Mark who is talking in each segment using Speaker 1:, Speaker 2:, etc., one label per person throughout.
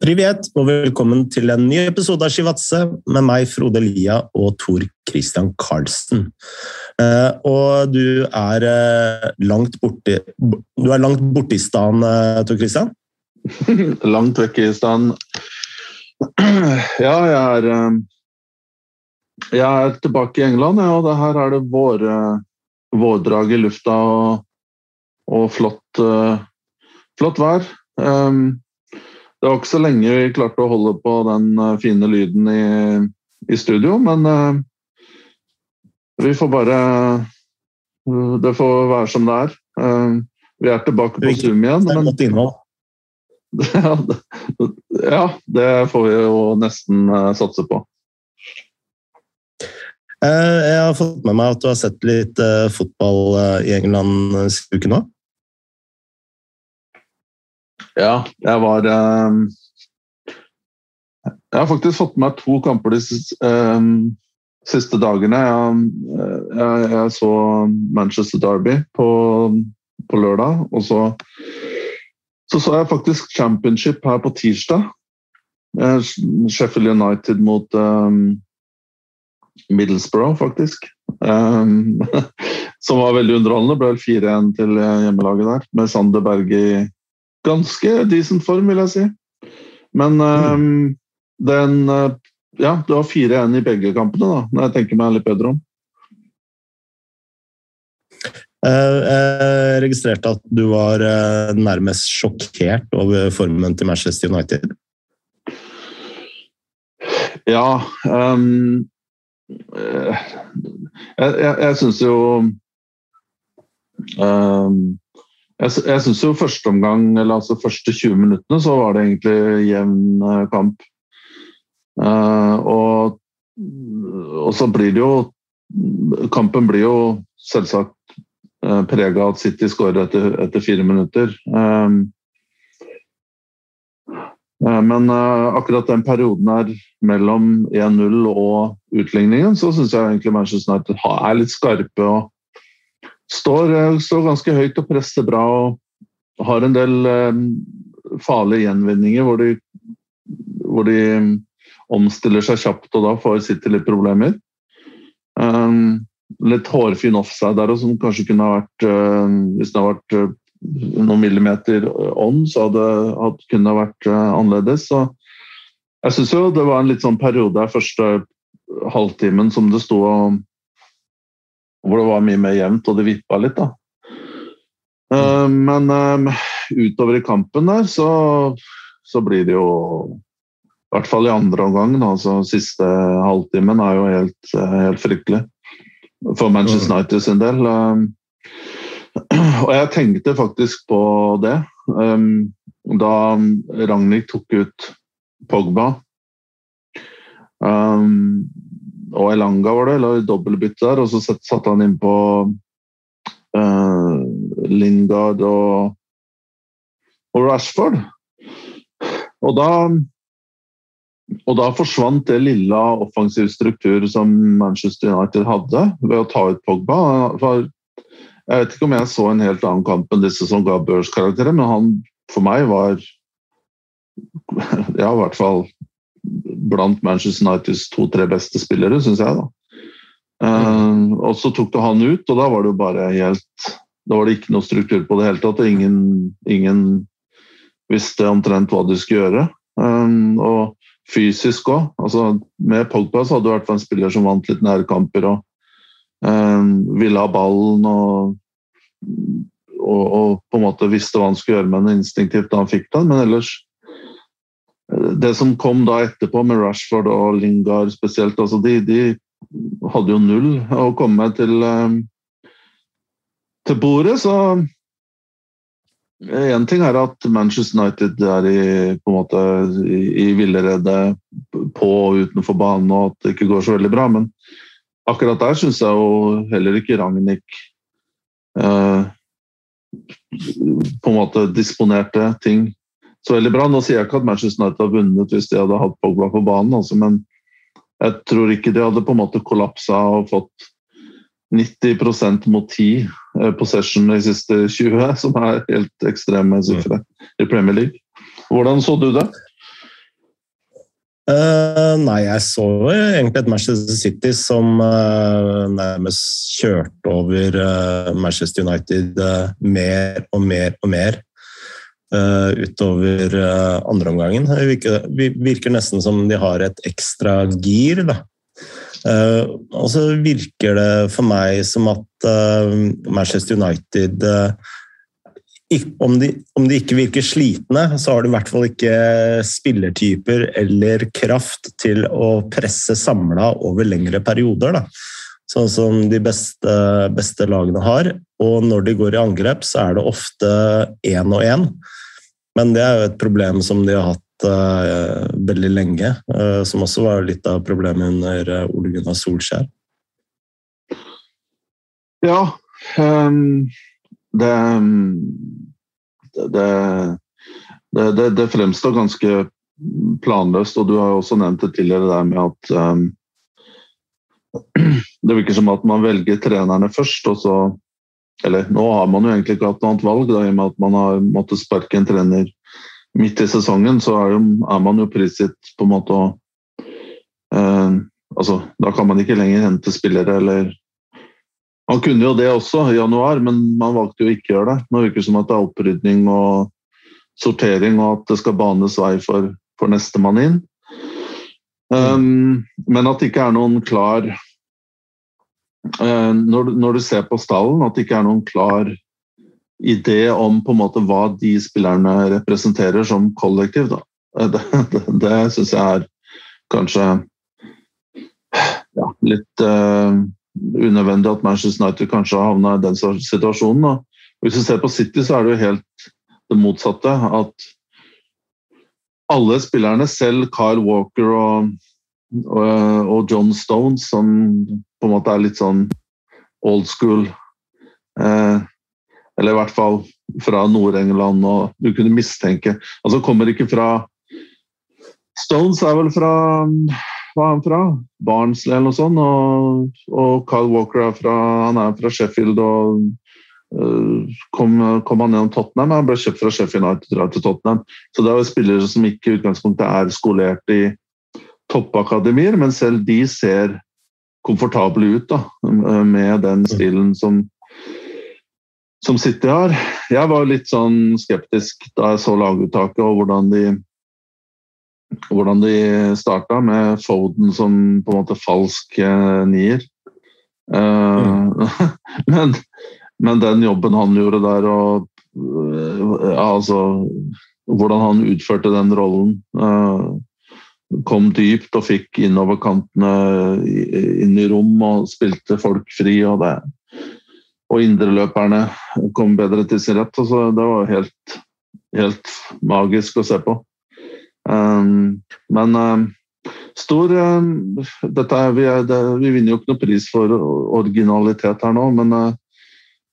Speaker 1: Privet, og velkommen til en ny episode av Skivatse med meg, Frode Lia og Tor Christian Karlsen. Eh, og du er eh, langt borti Du er langt borte i stan, eh, Tor Christian?
Speaker 2: langt vekk i stan. Ja, jeg er Jeg er tilbake i England, ja, og her er det vår, vårdrag i lufta og, og flott, flott vær. Det var ikke så lenge vi klarte å holde på den eh, fine lyden i, i studio, men uh, vi får bare uh, Det får være som det er. Uh, vi er tilbake på Zoom igjen.
Speaker 1: Men,
Speaker 2: ja, det, ja, det får vi jo nesten satse på.
Speaker 1: Jeg har fått med meg at du har sett litt fotball i England siste uke nå?
Speaker 2: Ja, jeg var um, Jeg har faktisk fått med meg to kamper de um, siste dagene. Jeg, jeg, jeg, så Manchester Derby på, på lørdag, og så, så så jeg faktisk Championship her på tirsdag. Sheffield United mot um, Middlesbrough, faktisk. Um, som var veldig underholdende. Ble 4-1 til hjemmelaget der, med Sander Berge i ganske decent form, vil jeg si. Men um, den uh, Ja, du har 4-1 i begge kampene, da, når jeg tenker meg litt bedre om.
Speaker 1: Eh, jeg registrerte at du var eh, nærmest sjokkert over formen til Manchester United.
Speaker 2: Ja um, Jeg, jeg, jeg syns jo um, jeg, jeg syns jo første omgang, eller altså første 20 minuttene, så var det egentlig jevn eh, kamp. Uh, og, og, så blir det jo Kampen blir jo selvsagt uh, prega av at City skårer etter, etter, fire minutter. Um, men akkurat den perioden her mellom 1-0 og utligningen, så syns jeg egentlig Manchester United er litt skarpe. og står, eh, står, ganske høyt og presser bra og har en del um, farlige gjenvinninger hvor de, hvor de um, omstiller seg kjapt og da får City litt problemer. Um, litt hårfin offside der som kanskje kunne ha vært uh, Hvis det hadde vært uh, noen millimeter on, så hadde det kunne ha vært uh, annerledes. Så jeg syns jo det var en litt sånn periode der første halvtimen som det sto og hvor det var mye mer jevnt og det vippa litt. da. Uh, men uh, utover i kampen der så, så, blir det jo I hvert fall i andre omgang, altså siste halvtimen, er jo helt, uh, helt fryktelig. For Manchester United sin del. og jeg tenkte faktisk på det da Ragnhild tok ut Pogba. Um, og Elanga var det, eller dobbeltbytte der, og så satte han inn på uh, Lingard og, og Rashford. Og da og da forsvant det lille offensiv struktur som Manchester United hadde ved å ta ut Pogba. For jeg vet ikke om jeg så en helt annen kamp enn disse som ga børskarakterer, men han for meg var ja, i hvert fall blant Manchester Uniteds to-tre beste spillere, syns jeg. da. Uh, og så tok du han ut, og da var det jo bare helt Da var det ikke noe struktur på det hele tatt. og Ingen, ingen visste omtrent hva de skulle gjøre. Um, og fysisk òg. Altså, med Pogba så hadde du vært en spiller som vant litt nærkamper og um, ville ha ballen og, og, og, på en måte visste hva han skulle gjøre med den instinktivt da han fikk den. Men ellers det som kom da etterpå, med Rashford og Lingard spesielt, altså de, de, hadde jo null å komme til, eh, til bordet. Så én ting er at Manchester United er i, på en måte, i, i villrede på og utenfor banen, og at det ikke går så veldig bra. Men akkurat der syns jeg jo heller ikke Ragnhild eh, på en måte disponerte ting så veldig bra. Nå sier jeg ikke at Manchester United hadde vunnet hvis de hadde hatt Pogba på banen, altså, men jeg tror ikke de hadde på en måte kollapsa og fått 90% mot 10 eh, possession de siste 20, som er helt ekstreme sifre i Premier League. Hvordan så du det?
Speaker 1: Uh, nei, jeg så egentlig et Manchester City som uh, nærmest kjørte over uh, Manchester United mer og mer og mer utover andre omgangen. Det virker, virker, nesten som de har et ekstra gir. Da. og så virker det for meg som at Manchester United om de, om de, ikke virker slitne, så har de i hvert fall ikke spillertyper eller kraft til å presse samla over lengre perioder. Da. Sånn som de beste, beste, lagene har. Og når de går i angrep, så er det ofte én og én. Men det er jo et problem som de har hatt uh, veldig lenge. Uh, som også var litt av problemet under uh, Ole Gunnar Solskjær.
Speaker 2: Ja. Um det, det, det, det, fremstår ganske planløst, og du har jo også nevnt det tidligere der med at um, Det virker som at man velger trenerne først, og så Eller nå har man jo egentlig ikke hatt noe annet valg, da, i og med at man har måttet sparke en trener midt i sesongen, så er, jo, er man jo prisgitt på en måte å eh, Altså, da kan man ikke lenger hente spillere eller man kunne jo det også i januar, men man valgte jo ikke å gjøre det. Nå virker det som at det er opprydning og sortering, og at det skal banes vei for, for nestemann inn. Um, men at det ikke er noen klar når, når, du ser på stallen, at det ikke er noen klar idé om på en måte hva de spillerne representerer som kollektiv. Da. Eh, det, det, det syns jeg er kanskje ja, litt uh, unødvendig at Manchester United kanskje har havna i den situasjonen. Da. hvis du ser på City, så er det jo helt det motsatte. At alle spillerne, selv Kyle Walker og, og, og John Stones, som på en måte er litt sånn old school eh, Eller i hvert fall fra Nord-England, og du kunne mistenke Altså kommer ikke fra Stones er vel fra Hva er han fra? Barnsley eller noe sånt. Og, og Kyle Walker er fra, han er fra Sheffield og uh, kom, kom, han gjennom Tottenham. Han ble kjøpt fra Sheffield United til Tottenham. Så det er jo spillere som ikke i utgangspunktet er skolert i toppakademier, men selv de ser komfortable ut da, med den stilen som, som City har. Jeg var litt sånn skeptisk da jeg så laguttaket og hvordan de hvordan de starta, med Foden som på en måte falsk eh, nier. Mm. men, men, den jobben han gjorde der, og eh, altså Hvordan han utførte den rollen. Kom dypt og fikk innoverkantene inn i rom og spilte folk fri. Og, og indreløperne kom bedre til sin rett. Altså, det var helt, helt magisk å se på. Um, men um, stor um, er, vi, er, det, vi, vinner jo ikke noe pris for originalitet her nå, men uh,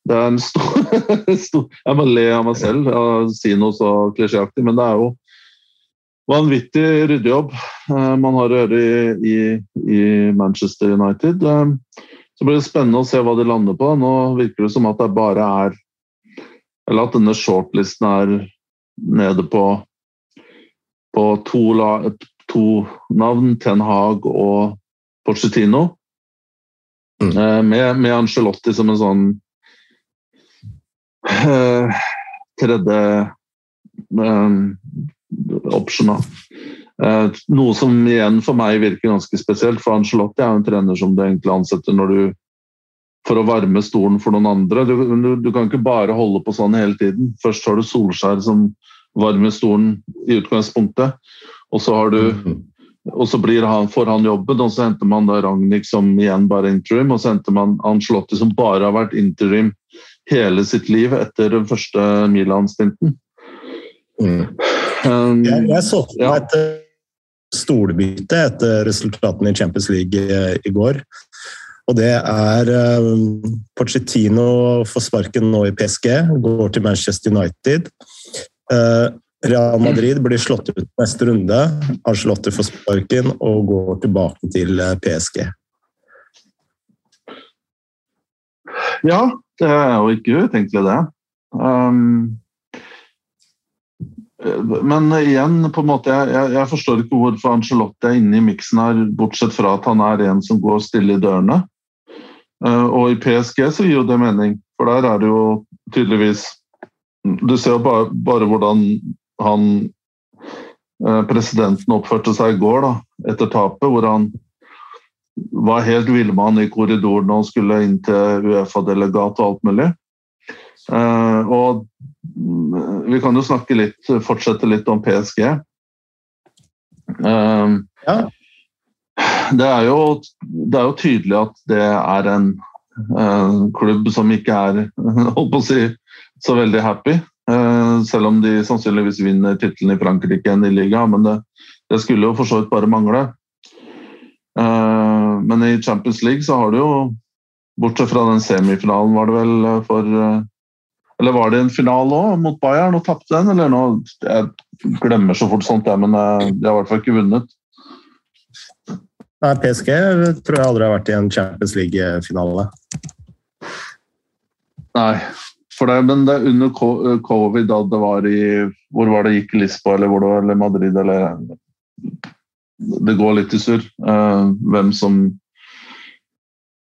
Speaker 2: det er en stor, stor Jeg må le av meg selv og si noe så klisjéaktig, men det er jo vanvittig ryddejobb uh, man har å gjøre i, i, i Manchester United. Um, så blir det spennende å se hva de lander på. Nå virker det som at det bare er Eller at denne shortlisten er nede på på to, to navn, Ten Hag og Porcetino. Mm. Eh, med, med Angelotti som en sånn uh, tredje uh, option. Uh, noe som igjen for meg virker ganske spesielt, for Angelotti er jo en trener som du egentlig ansetter når du for å varme stolen for noen andre. Du, du, du, kan ikke bare holde på sånn hele tiden. Først har du Solskjær som varmer stolen i utgangspunktet. Og så har du mhm. og så han, får han jobben, og så henter man da Ragnhild som igjen bare interim, og så henter man Ancelotti som bare har vært interim hele sitt liv etter den første Milan-stinten.
Speaker 1: Mm. Um, jeg, jeg, så for meg ja. et eh, stolbytte etter resultatene i Champions League i, eh, i går. Og det er um, Pochettino får sparken nå i PSG, går til Manchester United. Eh, Real Madrid blir slått ut neste runde. Arcelotti får sparken og går tilbake til PSG.
Speaker 2: Ja, det er jo ikke utenkelig, det. Um, Men igjen, på en måte, jeg, jeg forstår ikke hvorfor Angelotti er inne i miksen her, bortsett fra at han er en som går stille i dørene. Og i PSG så gir jo det mening, for der er det jo tydeligvis Du ser jo bare, bare hvordan han presidenten oppførte seg i går, da, etter tapet, hvor han var helt villmann i korridoren og skulle inn til Uefa-delegat og alt mulig. Uh, og vi kan jo snakke litt, fortsette litt om PSG. Eh, ja. det, er jo, det, er jo, tydelig at det er en uh, klubb som ikke er holdt på å si, så veldig happy. selv om de sannsynligvis vinner tittelen i Frankrike enn i liga, Men det, det, skulle jo for så vidt bare mangle. men i Champions League så har du jo Bortsett fra den semifinalen, var det vel for eller var det en finale òg, mot Bayern, og tapte den? Eller nå, Jeg glemmer så fort sånt, men eh, de har i hvert fall ikke vunnet.
Speaker 1: Nei, PSG tror jeg aldri har vært i en Champions League-finale.
Speaker 2: Nei, for det, men det er under covid, da det var i Hvor var det gikk Lisboa, eller hvor det var, eller Madrid, eller Det går litt i surr uh, hvem som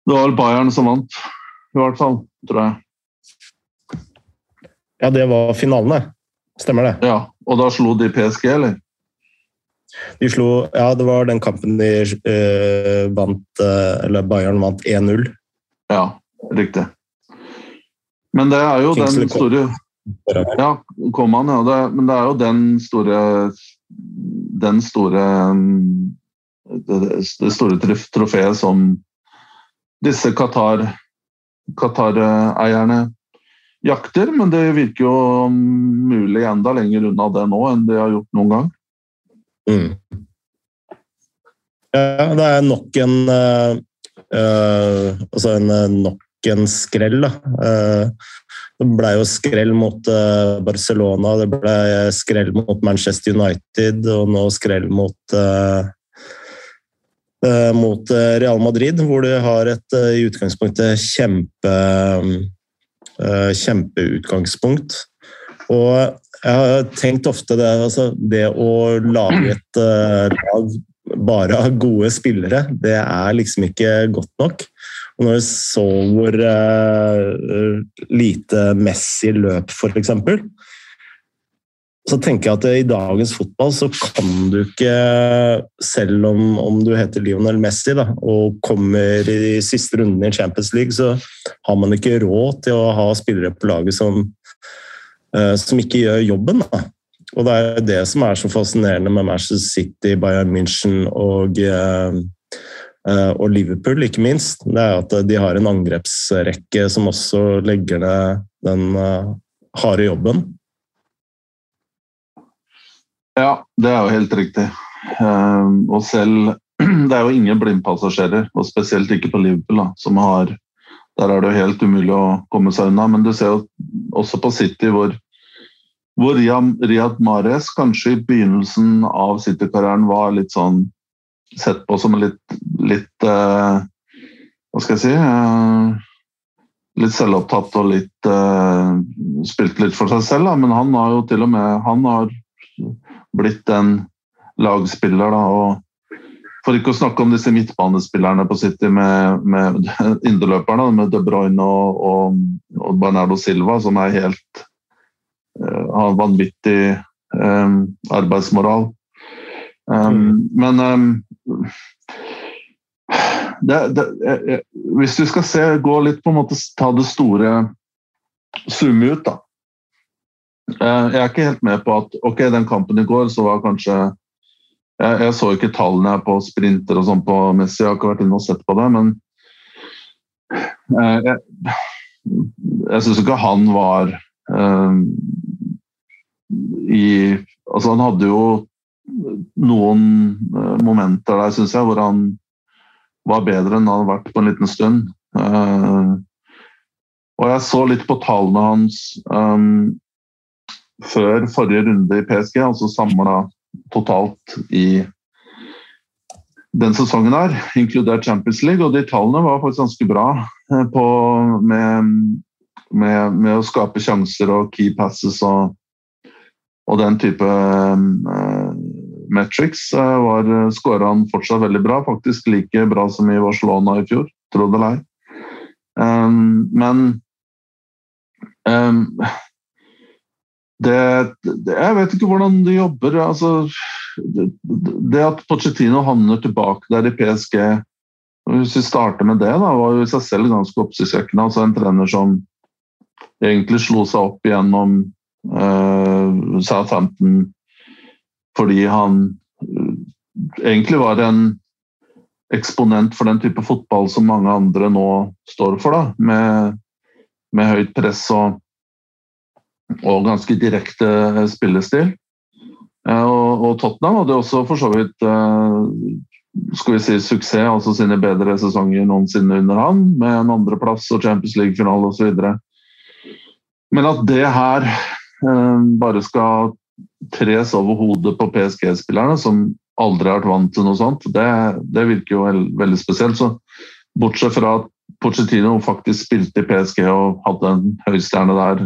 Speaker 2: Det var vel Bayern som vant, i hvert fall, tror jeg.
Speaker 1: Ja, det var finalene. Stemmer det.
Speaker 2: Ja, Og da slo de PSG, eller?
Speaker 1: De slo Ja, det var den kampen de uh, vant uh, Eller Bayern vant 1-0.
Speaker 2: Ja, riktig. Men det er jo Kingsley den store Ja, kom han, ja. Det, men det er jo den store Den store Det, det store trofeet som disse Qatar Qatar-eierne jakter, men det virker jo mulig enda lenger unna det nå enn det har gjort noen gang.
Speaker 1: Mm. Ja, det er nok en uh, uh, Altså en, nok en skrell, da. Uh, det ble jo skrell mot Barcelona, det ble skrell mot Manchester United, og nå skrell mot mot Real Madrid, hvor du har et i utgangspunktet kjempe Eh, kjempeutgangspunkt. Og jeg har tenkt ofte det, altså, det å lage et lag bare av gode spillere, det er liksom ikke godt nok. Og når vi så hvor lite Messi løp, f.eks., så tenker jeg at i dagens fotball så kan du ikke, selv om, om du heter Lionel Messi da, og kommer i siste runden i Champions League, så har man ikke råd til å ha spillere på laget som, uh, som ikke gjør jobben. Da. Og det er det som er så fascinerende med Manchester City, Bayern München og, og Liverpool, ikke minst. Det er at de har en angrepsrekke som også legger ned den harde jobben.
Speaker 2: Ja, det er jo helt riktig. Ehm, og selv Det er jo ingen blindpassasjerer, og spesielt ikke på Liverpool, da, som har Der er det jo helt umulig å komme seg unna. Men du ser jo også på City hvor, hvor Riyad Mahrez kanskje i begynnelsen av City-karrieren var litt sånn sett på som litt, litt uh, Hva skal jeg si? Uh, litt selvopptatt og litt uh, Spilt litt for seg selv, da. men han har jo til og med Han har blitt en lagspiller. Da, og for ikke å snakke om disse midtbanespillerne på City med, med indreløperne, med De Bruyne og, og, og, Bernardo Silva, som er helt uh, har vanvittig um, arbeidsmoral. Um, mm. Men um, det, det, jeg, hvis du skal se, gå litt på en måte ta det store Zoome ut, da. Eh, jeg er ikke helt med på at ok, den kampen i går så var kanskje Jeg, jeg så ikke tallene på sprinter og sånn på Messi, jeg har ikke vært inne og sett på det, men eh, jeg, jeg syns ikke han var um, i Altså, han hadde jo noen momenter der, syns jeg, hvor han var bedre enn han hadde vært på en liten stund. Uh, og jeg så litt på tallene hans um, før forrige runde i PSG, altså samla totalt i den sesongen her, inkludert Champions League. Og de tallene var faktisk ganske bra eh, på, med, med, med, å skape sjanser og key passes og, og den type uh, metrics, uh, var skåra han fortsatt veldig bra. Faktisk like bra som i Barcelona i fjor, tro det eller ei. Um, men um, det, det, Jeg vet ikke hvordan de jobber. altså det, det at Pochettino havner tilbake der i PSG Hvis vi starter med det, da, var jo i seg selv ganske oppsiktsvekkende. Altså en trener som egentlig slo seg opp gjennom uh, Southampton fordi han uh, egentlig var en eksponent for den type fotball som mange andre nå står for, da, med, med høyt press og, og ganske direkte spillestil. Uh, og, Tottenham hadde også for så vidt skal vi si suksess, altså sine bedre sesonger noensinne under han, med en andreplass og Champions League-finale osv. Men at det her eh, bare skal tres over hodet på PSG-spillerne, som aldri har vært vant til noe sånt, det, det virker jo veld, veldig spesielt. Så bortsett fra at Pochettino faktisk spilte i PSG og hadde en høystjerne der,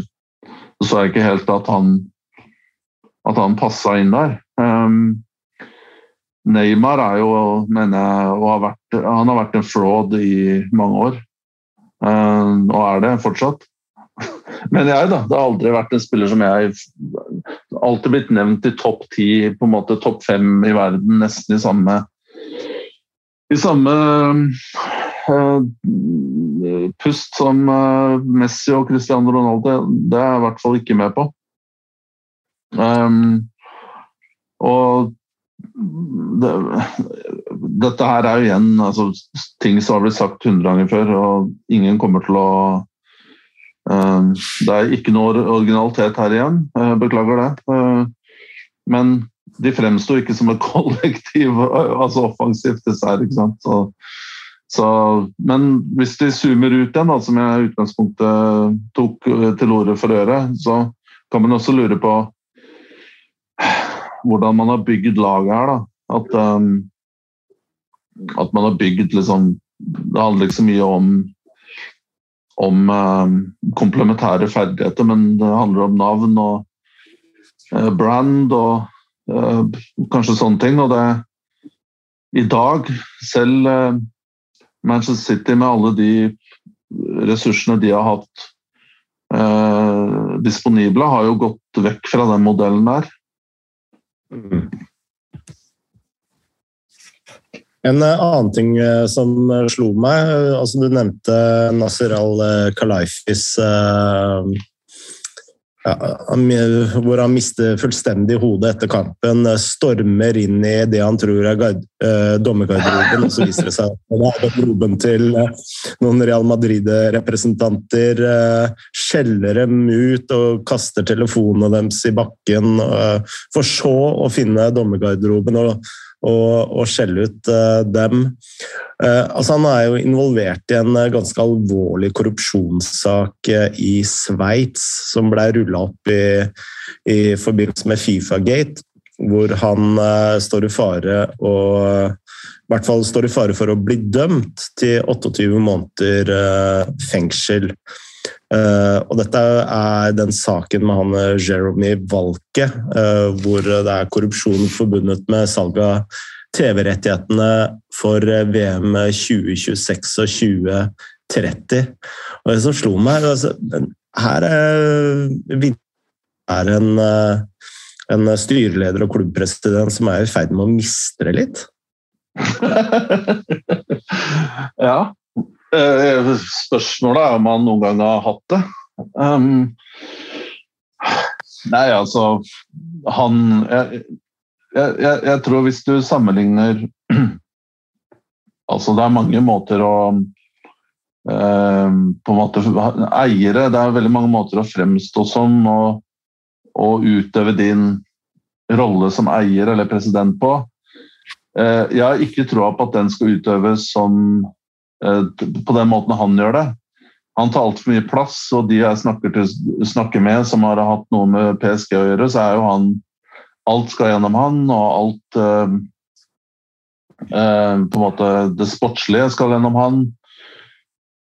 Speaker 2: så så jeg ikke helt at han, at han passa inn der. Um, Neymar er jo, mener jeg, har vært, han har vært en fraud i mange år. Um, og er det fortsatt. Men jeg, da. Det har aldri vært en spiller som jeg Alltid blitt nevnt i topp ti, på en måte topp fem i verden, nesten i samme I samme uh, pust som uh, Messi og Cristiano Ronaldo. Det er jeg i hvert fall ikke med på. Um, og det, dette her er jo igjen altså, ting som har blitt sagt hundre ganger før, og ingen kommer til å um, det er ikke noe originalitet her igjen, eh, beklager det. Uh, men de fremsto ikke som et kollektiv, altså offensivt, dessverre. ikke sant? Så, så, men hvis de zoomer ut igjen, som jeg i utgangspunktet tok eh, til orde for å gjøre, så kan man også lure på hvordan man har bygd laget her. da. At, um, at man har bygd liksom Det handler ikke så mye om om um, komplementære ferdigheter, men det handler om navn og uh, brand og uh, kanskje sånne ting. Og det i dag, selv eh, Manchester City med alle de ressursene de har hatt eh, disponible, har jo gått vekk fra den modellen der. Mm.
Speaker 1: En eh, annen ting eh, som eh, slo meg altså Du nevnte Nasir al-Khalifis ja, hvor han mister fullstendig hodet etter kampen, stormer inn i det han tror er eh, dommergarderoben, og så viser det seg at det er garderoben til noen Real Madrid-representanter. Eh, skjeller dem ut og kaster telefonene deres i bakken, eh, for så å finne dommergarderoben. og og, og skjelle ut uh, dem. Uh, altså han er jo involvert i en uh, ganske alvorlig korrupsjonssak i Sveits, som ble rulla opp i, i, forbindelse med Fifa-gate, hvor han står i fare og i hvert fall står i fare for å bli dømt til 28 måneder fengsel. Uh, og dette er den saken med han eh, Jeremy Valke, uh, hvor det er korrupsjon forbundet med salg av TV-rettighetene for VM 2026 og 2030. Og det som slo meg altså, Her er, en, en styreleder og klubbpresident som er i ferd med å miste det litt.
Speaker 2: ja, Eh, spørsmålet er om han noen gang har hatt det. Um, nei, altså Han jeg, jeg, jeg, tror hvis du sammenligner Altså, det er mange måter å um, på en måte Eiere Det er veldig mange måter å fremstå som og, og utøve din rolle som eier eller president på. Uh, jeg har ikke troa på at den skal utøves som Eh, på den måten han gjør det. Han tar altfor mye plass, og de jeg snakker, til, snakker, med som har hatt noe med PSG å gjøre, så er jo han Alt skal gjennom han, og alt eh, eh, På en måte Det sportslige skal gjennom han.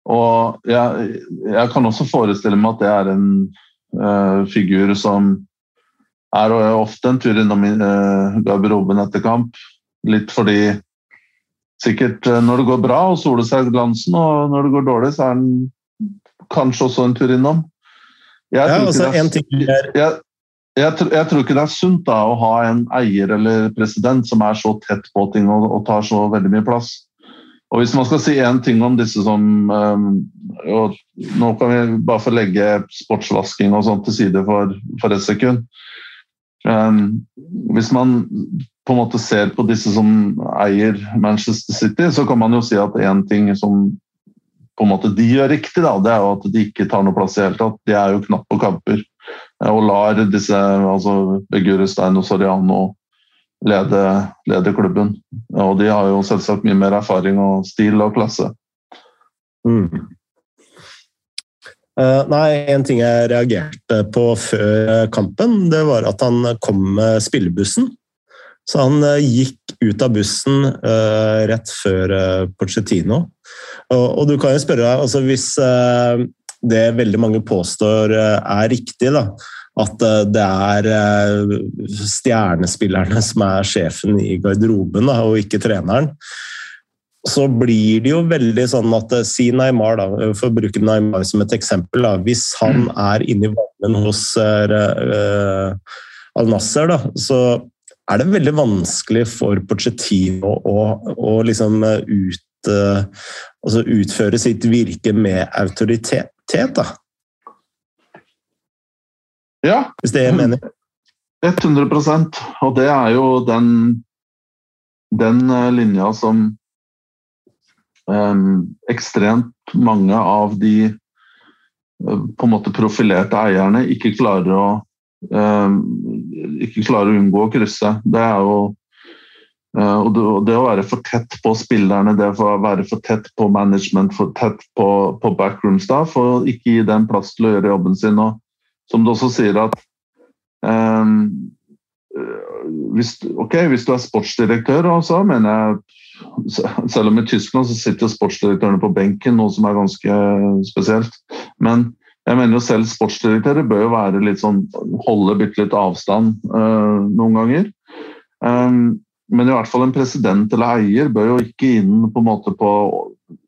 Speaker 2: Og jeg, jeg kan også forestille meg at det er en eh, figur som er ofte en tur innom garderoben etter kamp. Litt fordi sikkert når det går bra og soler seg glansen, og når det går dårlig, så er han kanskje også en tur innom.
Speaker 1: Jeg ja, altså, er, en ting er...
Speaker 2: jeg, jeg, jeg, tror ikke det er sunt da, å ha en eier eller president som er så tett på ting og, og tar så veldig mye plass. Og Hvis man skal si én ting om disse som um, Nå kan vi bare få legge sportsvasking og sånt til side for, for et sekund. Um, hvis man på en måte ser på disse som eier Manchester City, så kan man jo si at én ting som på en måte de gjør riktig, da, det er jo at de ikke tar noe plass i hele tatt. De er jo knapt på kamper og lar disse altså Begurestein og Soriano lede, lede, klubben. Og de har jo selvsagt mye mer erfaring og stil og klasse. Mm.
Speaker 1: Uh, nei, en ting jeg reagerte på før kampen, det var at han kom med spillebussen. Så han uh, gikk ut av bussen rett før Pochettino. Og, du kan jo spørre deg, altså hvis det veldig mange påstår er riktig, da, at eh, det er eh, stjernespillerne som er sjefen i garderoben, da, og ikke treneren. Så blir det jo veldig sånn at eh, Si Neymar, da, for å bruke Neymar som et eksempel. Da, hvis han er inne i varmen hos uh, Al-Nasser, så er det veldig vanskelig for Pochettino å, å liksom ut, uh, altså utføre sitt virke med autoritet. Da.
Speaker 2: Ja.
Speaker 1: Hvis det er mening?
Speaker 2: 100% Og det er jo den, den eh, linja som ekstremt mange av de uh, på en måte profilerte eierne ikke klarer å um, ikke klarer å unngå å krysse. Det er jo uh, og det, å være for tett på spillerne, det å være for tett på management, for tett på, på backroom staff og ikke gi dem plass til å gjøre jobben sin. og som du også sier at um, hvis, okay, hvis, du er sportsdirektør, så mener jeg Selv om i Tyskland så sitter sportsdirektørene på benken, noe som er ganske spesielt. Men jeg mener jo selv sportsdirektører bør jo være litt sånn holde bitte litt avstand uh, noen ganger. Um, men i hvert fall en president eller eier bør jo ikke inn på en måte på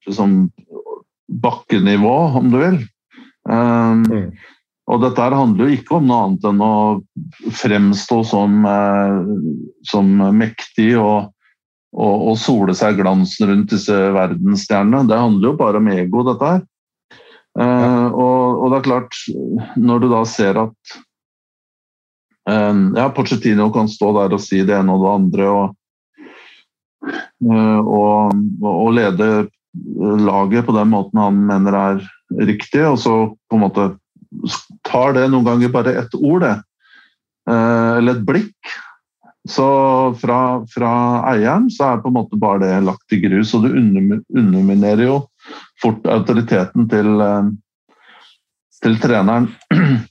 Speaker 2: liksom, bakkenivå, om du vil. Um, mm. Og dette handler jo ikke om noe annet enn å fremstå som, eh, som mektig og, og, og, sole seg glansen rundt disse verdensstjernene. Det handler jo bare om ego, dette her. Uh, og, og, det er klart, når du da ser at uh, ja, Pochettino kan stå der og si det ene og det andre og, og, og lede laget på den måten han mener er riktig, og så på en måte tar det noen ganger bare ett ord, det. Eh, eller et blikk. Så fra, fra, eieren så er på en måte bare det lagt i grus, og du underminerer jo fort autoriteten til, eh, til treneren.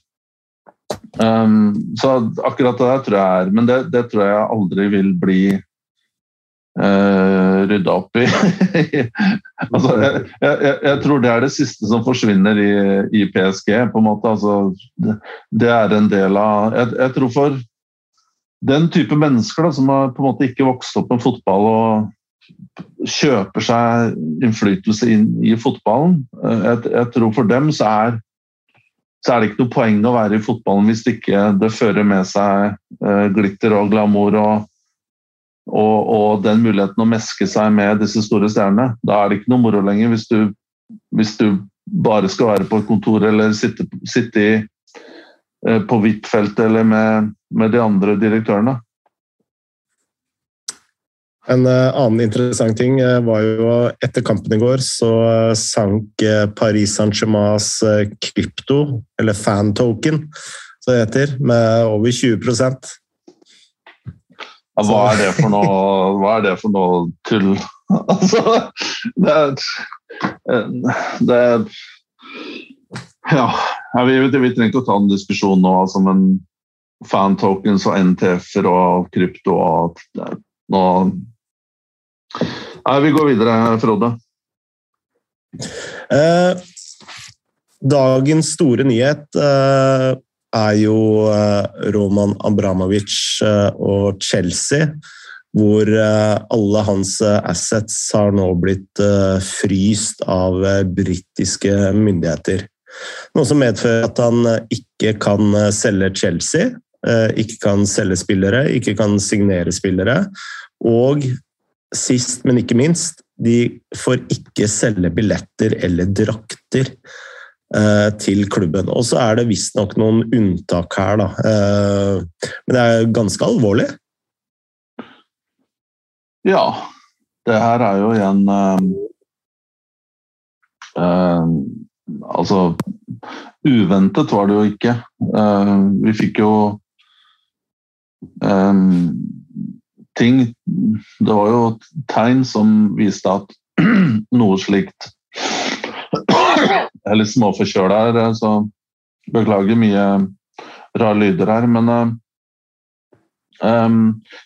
Speaker 2: Um, så akkurat det der tror jeg er Men det, det tror jeg aldri vil bli uh, rydda opp i. altså, jeg, jeg, jeg, tror det er det siste som forsvinner i, i PSG. på en måte. Altså, det, det, er en del av jeg, jeg, tror for den type mennesker da, som har på en måte ikke vokst opp med fotball og kjøper seg innflytelse inn i fotballen eh, jeg, tror for dem så er så er det ikke noe poeng å være i fotballen hvis ikke det fører med seg uh, glitter og glamour og og, og, den muligheten å meske seg med disse store stjernene. Da er det ikke noe moro lenger hvis du, hvis du bare skal være på et kontor eller sitte, sitte i, eh, på Huitfeldt eller med, med, de andre direktørene.
Speaker 1: En uh, annen interessant ting uh, var jo etter kampen i går så sank Paris Saint-Germains krypto, eller fan-token, som det heter, med over 20
Speaker 2: ja, hva er det for noe, hva er det for noe tull? Altså, det det Ja, vi, vi, trenger ikke å ta en diskusjon nå altså, men fan-tokens og NTF-er og krypto og nå Nei, vi går videre, Frode.
Speaker 1: Eh, dagens store nyhet eh, er jo Roman Abramovic og Chelsea hvor alle hans assets har nå blitt fryst av britiske myndigheter. Noe som medfører at han ikke kan selge Chelsea, ikke kan selge spillere, ikke kan signere spillere. Og sist, men ikke minst, de får ikke selge billetter eller drakter til klubben. Og så er det visstnok noen unntak her, da. Men det er ganske alvorlig.
Speaker 2: Ja. Det her er jo igjen uh, Altså Uventet var det jo ikke. Vi fikk jo ting Det var jo tegn som viste at noe slikt Jeg er litt småforkjøla her, så beklager mye rare lyder her. Men um,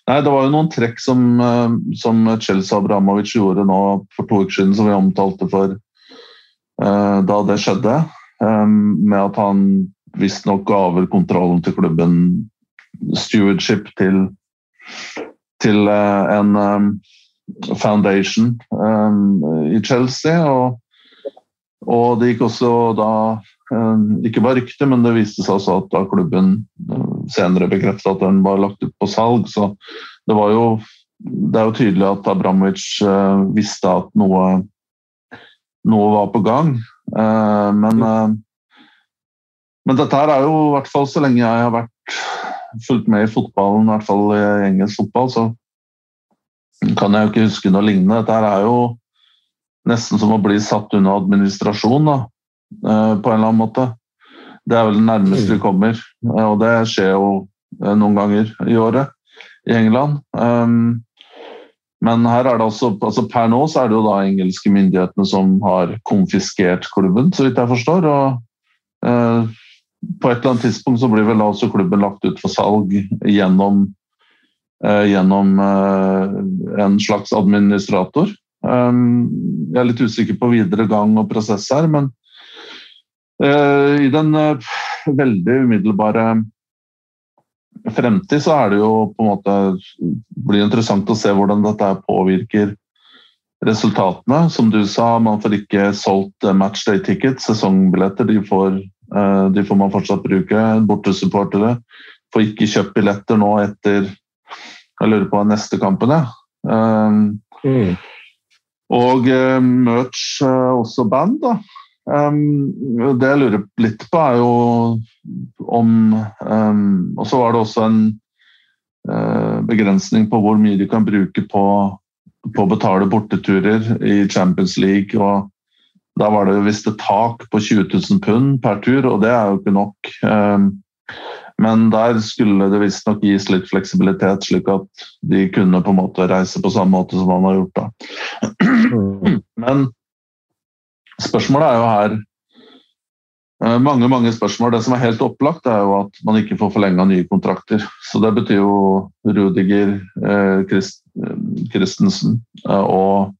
Speaker 2: nei, det var jo noen trekk som, uh, som Chelsea Abramovic gjorde nå for to uker siden, som vi omtalte for uh, da det skjedde. Um, med at han visstnok ga over kontrollen til klubben, stewardship til til uh, en um, foundation i Chelsea. Og, og, det gikk også da um, Ikke bare rykte, men det viste seg også at da klubben uh, senere bekreftet at den var lagt ut på salg. Så det var jo det er jo tydelig at Abramovic uh, visste at noe, noe var på gang. men, men dette her er jo i hvert fall så lenge jeg har vært fulgt med i fotballen, i hvert fall i engelsk fotball, så kan jeg jo ikke huske noe lignende. Dette her er jo nesten som å bli satt under administrasjon, da, eh, på en eller annen måte. Det er vel det nærmeste vi kommer, eh, og det skjer jo eh, noen ganger i året i England. Men her er det også, altså per nå så er det jo da engelske myndighetene som har konfiskert klubben, så vidt jeg forstår. og på et eller annet tidspunkt så blir vel også klubben lagt ut for salg gjennom, gjennom en slags administrator. Um, jeg er litt usikker på videre gang og prosess her, men eh, i den veldig umiddelbare fremtid så er det jo på en måte blir interessant å se hvordan dette påvirker resultatene. Som du sa, man får ikke solgt matchday tickets, sesongbilletter. De får Eh, de får man fortsatt bruke. Bortesupportere får ikke kjøpt billetter nå etter Jeg lurer på neste kampen, ja. Um, mm. Og uh, merch, uh, også band, da. Um, det jeg lurer litt på, er jo om um, Og så var det også en uh, begrensning på hvor mye de kan bruke på, på å betale borteturer i Champions League og da var det visst et tak på 20 000 pund per tur, og det er jo ikke nok. Ehm, men der skulle det visstnok gis litt fleksibilitet, slik at de kunne på en måte reise på samme måte som han har gjort da. Men spørsmålet er jo her eh, mange mange spørsmål. Det som er helt opplagt, er jo at man ikke får forlenga nye kontrakter. Så det betyr jo Rudiger, eh, Christensen eh, og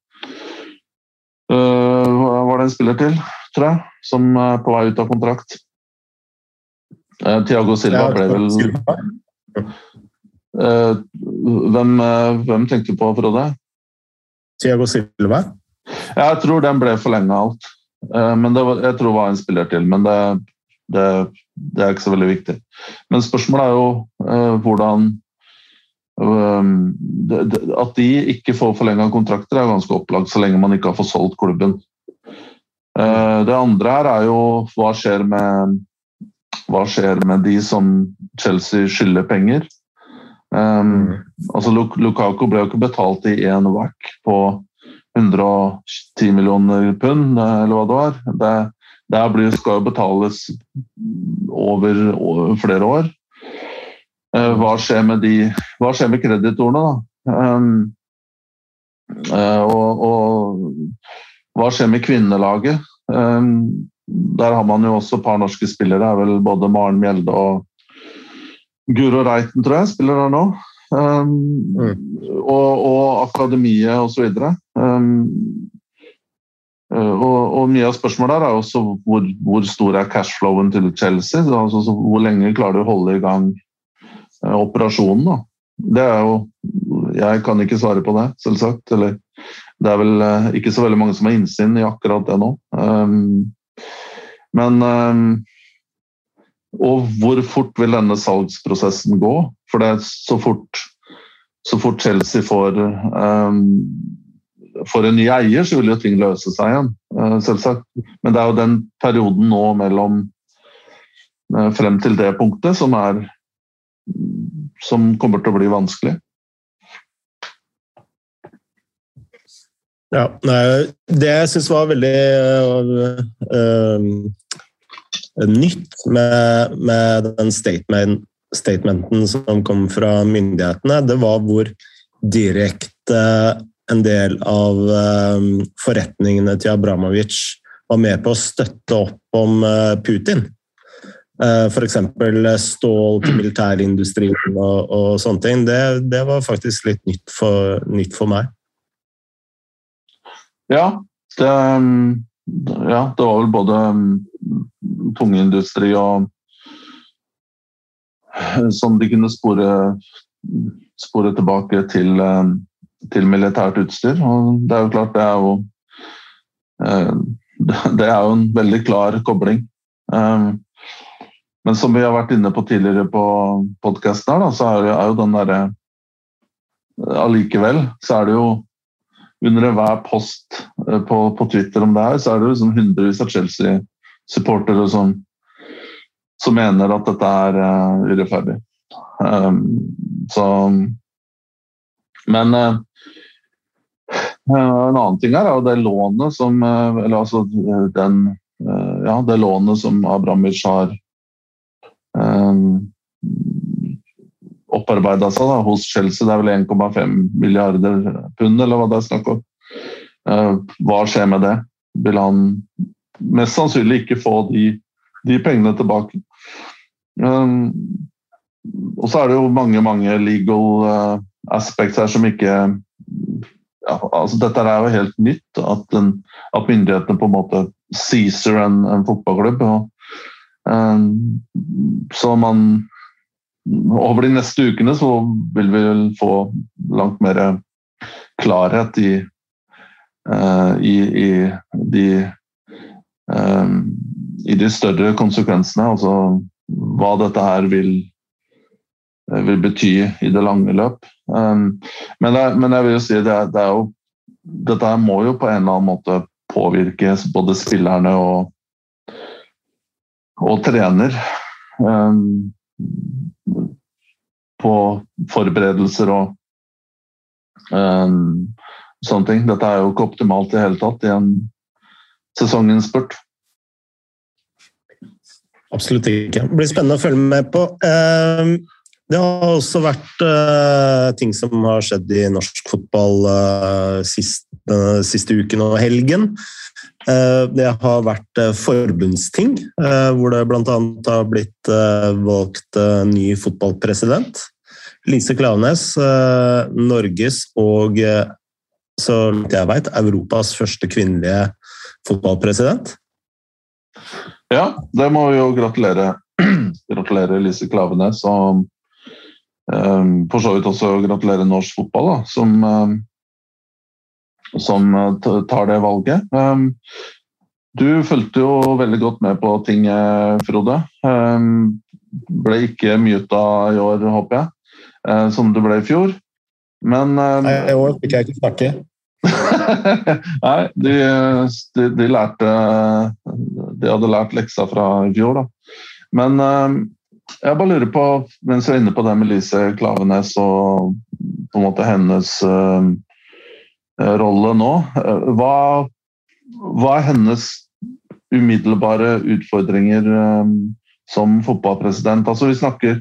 Speaker 2: hva var det en spiller til, tror jeg, som er på vei ut av kontrakt. Uh, Tiago Silva ble vel uh, hvem, hvem tenkte du på, Frode?
Speaker 1: Tiago Silva?
Speaker 2: Jeg tror den ble forlenga alt. men var, Jeg tror det var en spiller til, men det, det, det, er ikke så veldig viktig. Men spørsmålet er jo hvordan Um, at de ikke får forlenga kontrakter, er ganske opplagt så lenge man ikke har fått solgt klubben. Uh, det andre her er jo hva skjer med hva skjer med de som Chelsea skylder penger? Um, mm. altså Lukaku ble jo ikke betalt i én whack på 110 millioner pund, eller hva det var. Det, det skal jo betales over, over flere år. Uh, hva skjer med, de, hva skjer med kreditorene, da? Um, uh, og, og, hva skjer med kvinnelaget? Um, der har man jo også et par norske spillere. er vel Både Maren Mjelde og Guro Reiten, tror jeg, spiller der nå. Um, mm. og, og akademiet osv. Um, og, og, mye av spørsmålet er også hvor, hvor stor er cashflowen til Chelsea? Altså, hvor lenge klarer du å holde i gang operasjonen? Da? Det er jo Jeg kan ikke svare på det, selvsagt. Eller det er vel ikke så veldig mange som har innsyn i akkurat det nå. Um, men um, Og hvor fort vil denne salgsprosessen gå? For det er så fort, så fort Chelsea får, um, får en ny eier, så vil jo ting løse seg igjen, uh, selvsagt. Men det er jo den perioden nå mellom uh, frem til det punktet som er som kommer til å bli vanskelig.
Speaker 1: Ja, Det jeg syns var veldig uh, nytt med, med den statement, statementen som kom fra myndighetene, det var hvor direkte en del av uh, forretningene til Abramovic var med på å støtte opp om Putin. F.eks. stål til militærindustrien og, og sånne ting. Det, det, var faktisk litt nytt for, nytt for meg.
Speaker 2: Ja, det, ja, det var vel både um, tungindustri og Som de kunne spore, spore tilbake til, um, til, militært utstyr. Og det er jo klart, det er jo uh, Det er jo en veldig klar kobling. Men som vi har vært inne på tidligere på podkasten her, så er jo den derre Allikevel så er det jo under enhver post eh, på, på, Twitter om det her, så er det liksom hundrevis av Chelsea-supportere som, som, mener at dette er uh, urettferdig. Um, så Men uh, en annen ting her er jo det lånet som Eller altså den Ja, det lånet som Abramovic har um, opparbeida seg da, hos Chelsea. Det er vel 1,5 milliarder pund, eller hva det er snakk om. Uh, hva skjer med det? Vil han mest sannsynlig ikke få de, de pengene tilbake? Um, og så er det jo mange, mange legal uh, aspects her som ikke ja, altså Dette er jo helt nytt, at, den, at myndighetene på en måte seaser en, en fotballklubb. Og, um, så man over de neste ukene så vil vi vel få langt mer klarhet i, uh, i, i, de, um, i de større konsekvensene. Altså hva dette her vil, vil bety i det lange løp. Um, men, det, men, jeg vil jo si det, det er jo Dette her må jo på en eller annen måte påvirke både spillerne og, og trener. Um, på forberedelser og um, sånne ting. Dette er jo ikke optimalt i hele tatt i en sesonginnspurt.
Speaker 1: Absolutt ikke. Det blir spennende å følge med på. Ehm, det har også vært uh, ting som har skjedd i norsk fotball uh, sist, uh, siste uken og helgen. Eh, det har vært eh, forbundsting, eh, hvor det bl.a. har blitt valgt ny fotballpresident. Lise Klaveness, Norges og, så langt jeg vet, Europas første kvinnelige fotballpresident.
Speaker 2: Ja, det må vi jo gratulere. gratulere Lise Klaveness. Og um, for så vidt også gratulere norsk fotball, da, som som eh, tar det valget. Du fulgte jo veldig godt med på ting, eh, Frode. Ble ikke muta i år, håper jeg, eh, som det ble i fjor. Men
Speaker 1: ehm, Nei, I år fikk jeg ikke snakke.
Speaker 2: Nei, de, de, de, lærte De hadde lært leksa fra i fjor, da. Men jeg bare lurer på, mens jeg er inne på det med Lise Klavenes og på en måte hennes Eh, rolle nå. Eh, hva, hva er hennes umiddelbare utfordringer eh, som fotballpresident? Altså, vi snakker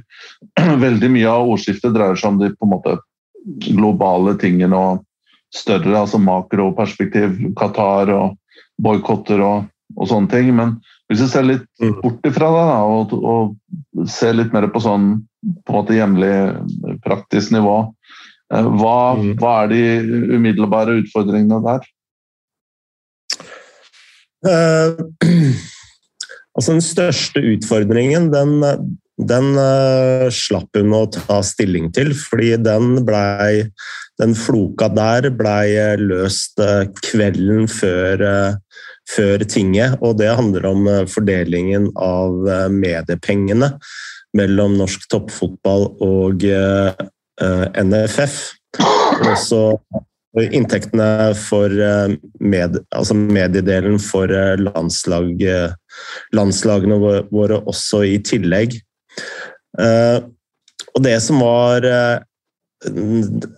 Speaker 2: Veldig mye av ordskiftet dreier seg om de på en måte globale tingene og større altså makroperspektiv, Qatar og boikotter og, og, sånne ting. Men hvis vi ser litt mm. bort ifra det da, og, og ser litt mer på sånn på en måte hjemlig praktisk nivå, Eh, hva, mm. hva, er de umiddelbare utfordringene der?
Speaker 1: altså Den største utfordringen, den, den uh, slapp hun å ta stilling til, fordi den blei Den floka der blei løst uh, kvelden før, før tinget, og det handler om fordelingen av mediepengene mellom norsk toppfotball og NFF. Også inntektene for med, altså mediedelen for landslag, landslagene våre også i tillegg. Eh, og det som var eh,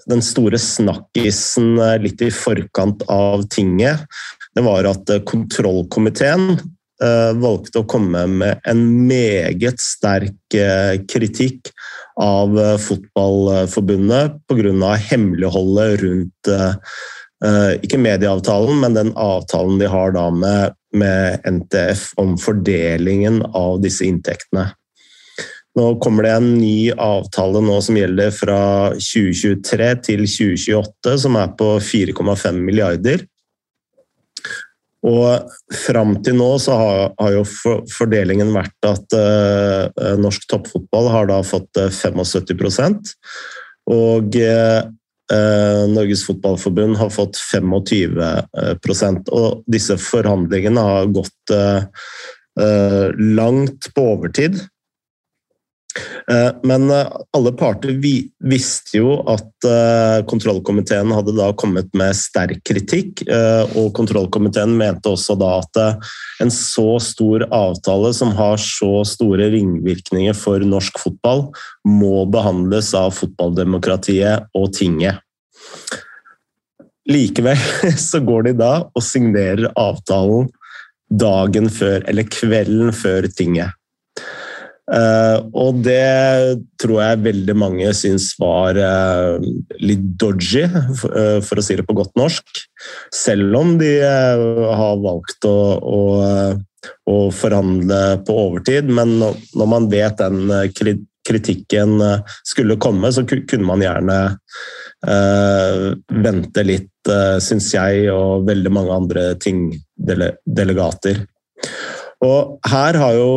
Speaker 1: den store snakkisen eh, litt i forkant av tinget, det var at kontrollkomiteen valgte å komme med en meget sterk kritikk av Fotballforbundet pga. hemmeligholdet rundt ikke medieavtalen, men den avtalen de har da med, med NTF om fordelingen av disse inntektene. Nå kommer det en ny avtale nå som gjelder fra 2023 til 2028, som er på 4,5 milliarder. Og fram til nå så har, har, jo fordelingen vært at uh, norsk toppfotball har da fått 75 og uh, Norges Fotballforbund har fått 25% Og disse forhandlingene har gått uh, langt på overtid. Eh, men eh, alle parter visste jo at eh, kontrollkomiteen hadde da kommet med sterk kritikk, og kontrollkomiteen mente også da at en så stor avtale som har så store ringvirkninger for norsk fotball, må behandles av fotballdemokratiet og tinget. Likevel så går de da og signerer avtalen dagen før, eller kvelden før tinget. Uh, og det tror jeg veldig mange syns var uh, litt dodgy, uh, for, å si det på godt norsk. Selv om de har valgt å, å, å, forhandle på overtid. Men når man vet den kritikken skulle komme, så kunne man gjerne vente litt, uh, syns jeg, og veldig mange andre tingdelegater. Og her har jo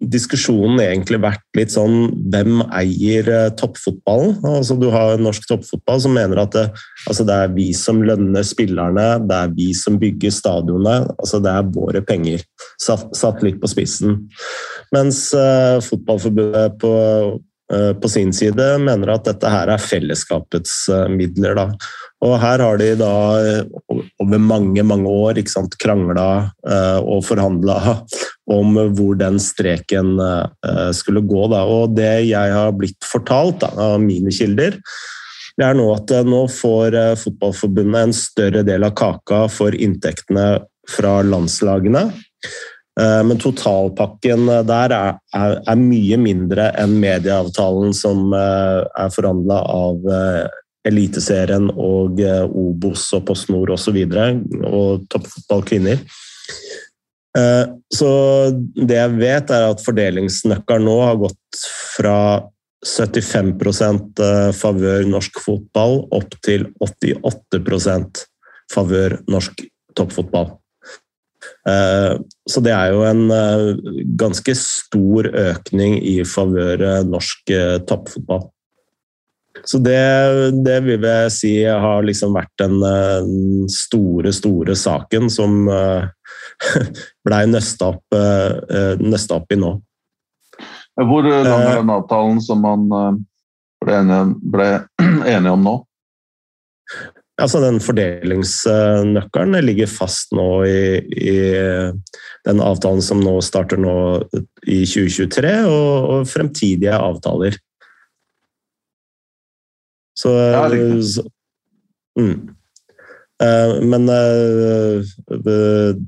Speaker 1: diskusjonen egentlig vært litt sånn Hvem eier eh, toppfotballen? Altså, du har norsk toppfotball som mener at det, altså, det er vi som lønner spillerne, det er vi som bygger stadionene. Altså, det er våre penger. Satt, satt litt på spissen. Mens uh, Fotballforbundet på Eh, på sin side mener at dette her er fellesskapets eh, midler. Da. Og her har de da eh, over mange mange år sant, krangla og forhandla om hvor den streken skulle gå. Da. Og det jeg har blitt fortalt da, av mine kilder, det er nå at nå får Fotballforbundet en større del av kaka for inntektene fra landslagene. Eh, men totalpakken der er, er, er, mye mindre enn medieavtalen som eh, er forhandla av eh, Eliteserien og Obos og Post Nord osv. Og, og toppfotballkvinner. Så det jeg vet, er at fordelingsnøkkelen nå har gått fra 75% favør norsk fotball opp til 88% favør norsk toppfotball. Eh, så det er jo en eh, ganske stor økning i favør eh, norsk toppfotball. Så det, det, vil jeg si har liksom vært den store, store saken som blei nøsta opp, opp, i nå.
Speaker 2: Hvor lang er den avtalen som man ble enige, ble enige om nå?
Speaker 1: Altså Den fordelingsnøkkelen ligger fast nå i, i, den avtalen som nå starter nå i 2023, og, og fremtidige avtaler. Så, ja, så mm. Eh, men uh,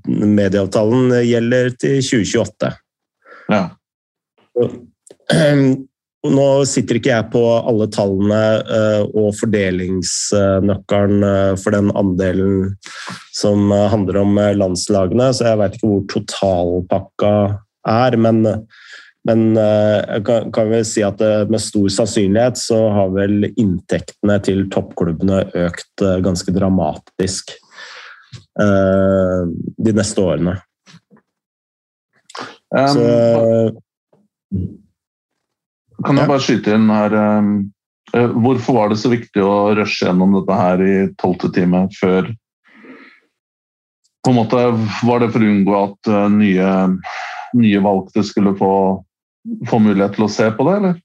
Speaker 1: medieavtalen gjelder til 2028. Ja. Nå sitter ikke jeg på alle tallene eh, og fordelingsnøkkelen eh, for den andelen som eh, handler om landslagene, så jeg vet ikke hvor totalpakka er. Men, men jeg kan, vel si at med stor sannsynlighet så har vel inntektene til toppklubbene økt ganske dramatisk de neste årene.
Speaker 2: Um,
Speaker 1: Så
Speaker 2: kan jeg bare skyte inn her um, eh, Hvorfor var det så viktig å rushe gjennom dette her i tolvte time før på en måte Var det for å unngå at eh, nye, nye valgte skulle få, få mulighet til å se på det, eller?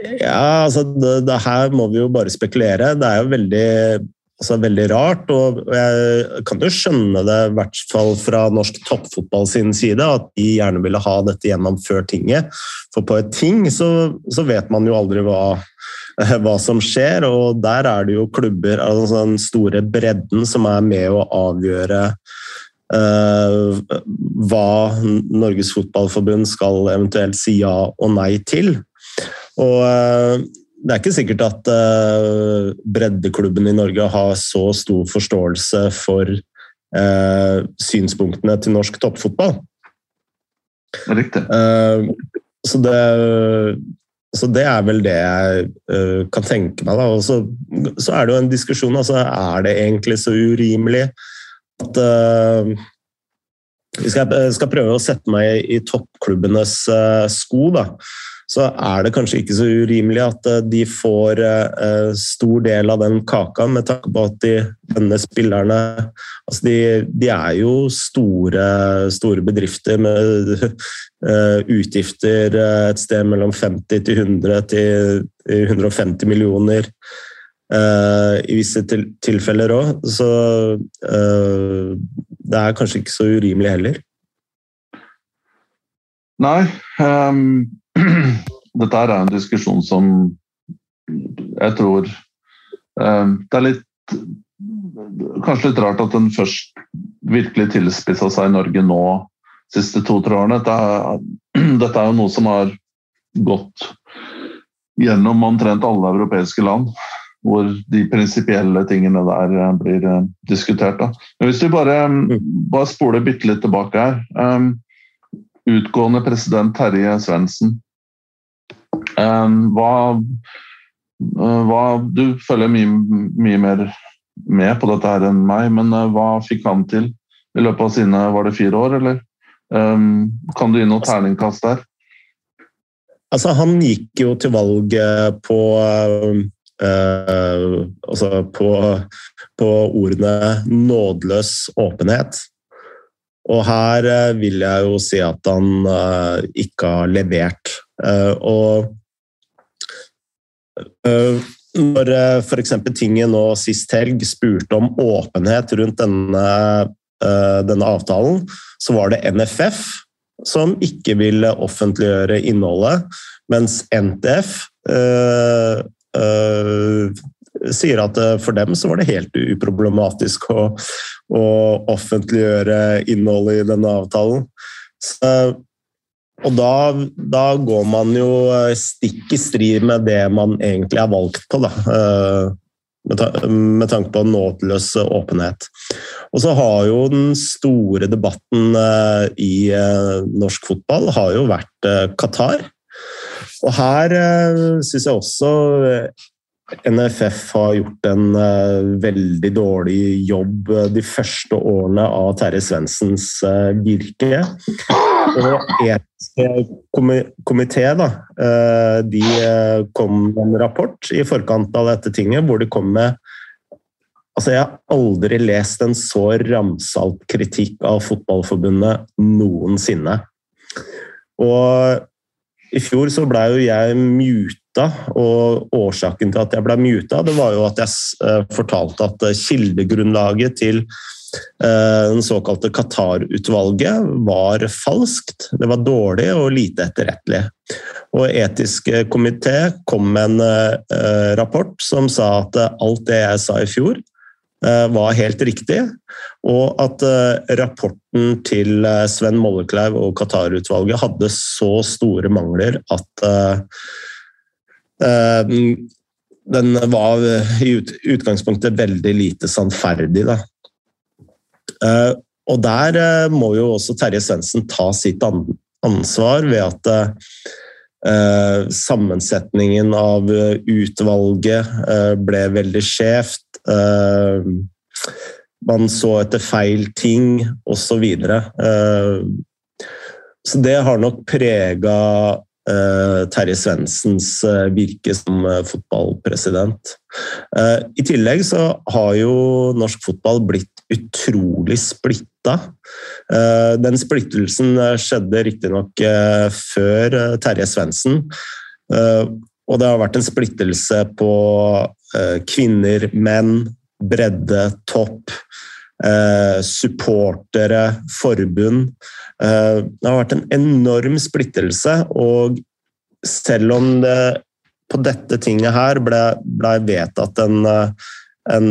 Speaker 1: Ja, altså det, det her må vi jo bare spekulere. Det er jo veldig, altså, veldig rart. Og jeg kan jo skjønne det, i hvert fall fra norsk toppfotball sin side, at de gjerne ville ha dette gjennom før tinget. For på et ting så, så vet man jo aldri hva, hva som skjer, og der er det jo klubber, altså den store bredden, som er med å avgjøre Uh, hva Norges Fotballforbund skal eventuelt si ja og nei til. Og eh, det er ikke sikkert at uh, breddeklubben i Norge har så stor forståelse for uh, synspunktene til norsk toppfotball.
Speaker 2: Riktig.
Speaker 1: Uh, så, det, så det er vel det jeg uh, kan tenke meg. Da. Og så, så er det jo en diskusjon. Altså, er det egentlig så urimelig at eh, Hvis jeg skal prøve å sette meg i toppklubbenes eh, sko, da, så er det kanskje ikke så urimelig at eh, de får eh, stor del av den kaka, med tanke på at de, denne spillerne altså de, de er jo store, store bedrifter med eh, utgifter eh, et sted mellom 50 til 100 til 150 millioner. eh, I visse til, tilfeller òg. Så eh, det er kanskje ikke så urimelig heller.
Speaker 2: Nei. Um, dette er en diskusjon som jeg tror um, Det er litt Kanskje litt rart at den først virkelig tilspissa seg i Norge nå de siste to-tre årene. Dette er, dette er jo noe som har gått gjennom omtrent alle europeiske land. Hvor de prinsipielle tingene der eh, blir eh, diskutert. Da. Men hvis vi bare, bare spoler bitte litt tilbake her. Um, utgående president Terje Svendsen. Um, Hva, eh, hva Du følger mye, mye mer med på dette her enn meg, men hva fikk han til i løpet av sine var det fire år, eller? Um, Kan du gi noe terningkast der?
Speaker 1: Altså, han gikk jo til valg på eh, altså på, på ordene 'nådeløs åpenhet'. Og her eh, vil jeg jo si at han eh, ikke har levert. Og når uh, f.eks. tinget nå sist helg spurte om åpenhet rundt denne, denne avtalen, så var det NFF som ikke ville offentliggjøre innholdet, mens NTF eh, sier at eh, for dem så var det helt uproblematisk å, å offentliggjøre innholdet i denne avtalen. Så, og da, da, går man jo eh, stikk i strid med det man egentlig er valgt på, da. Med, med tanke på nådeløs åpenhet. Og så har jo den store debatten i norsk fotball har jo vært Qatar. Og her syns jeg også NFF har gjort en uh, veldig dårlig jobb de første årene av Terje Svendsens virke. Og etisk komité da, de kom med en rapport i forkant av dette tinget hvor de kom med Altså, jeg har aldri lest en så ramsalt kritikk av Fotballforbundet noensinne. Og i fjor så blei jo jeg muta, og årsaken til at jeg ble muta, det var jo at jeg fortalte at kildegrunnlaget til den såkalte Qatar-utvalget var falskt. Det var dårlig og lite etterrettelig. Og Etisk komité kom med en rapport som sa at alt det jeg sa i fjor, var helt riktig, og at rapporten til Sven Mollekleiv og Qatar-utvalget hadde så store mangler at den var i utgangspunktet veldig lite sannferdig. Og der må jo også Terje Svendsen ta sitt ansvar ved at sammensetningen av utvalget ble veldig skjevt. Man så etter feil ting, osv. så det har nok prega uh, Terje Svendsens uh, virke som uh, fotballpresident. I tillegg så har jo norsk fotball blitt utrolig splitta. Den splittelsen skjedde riktignok før Terje Svendsen. Og det har vært en splittelse på kvinner, menn, bredde, topp. Eh, supportere, forbund. Eh, det har vært en enorm splittelse, og selv om det på dette tinget her ble, ble vedtatt en, en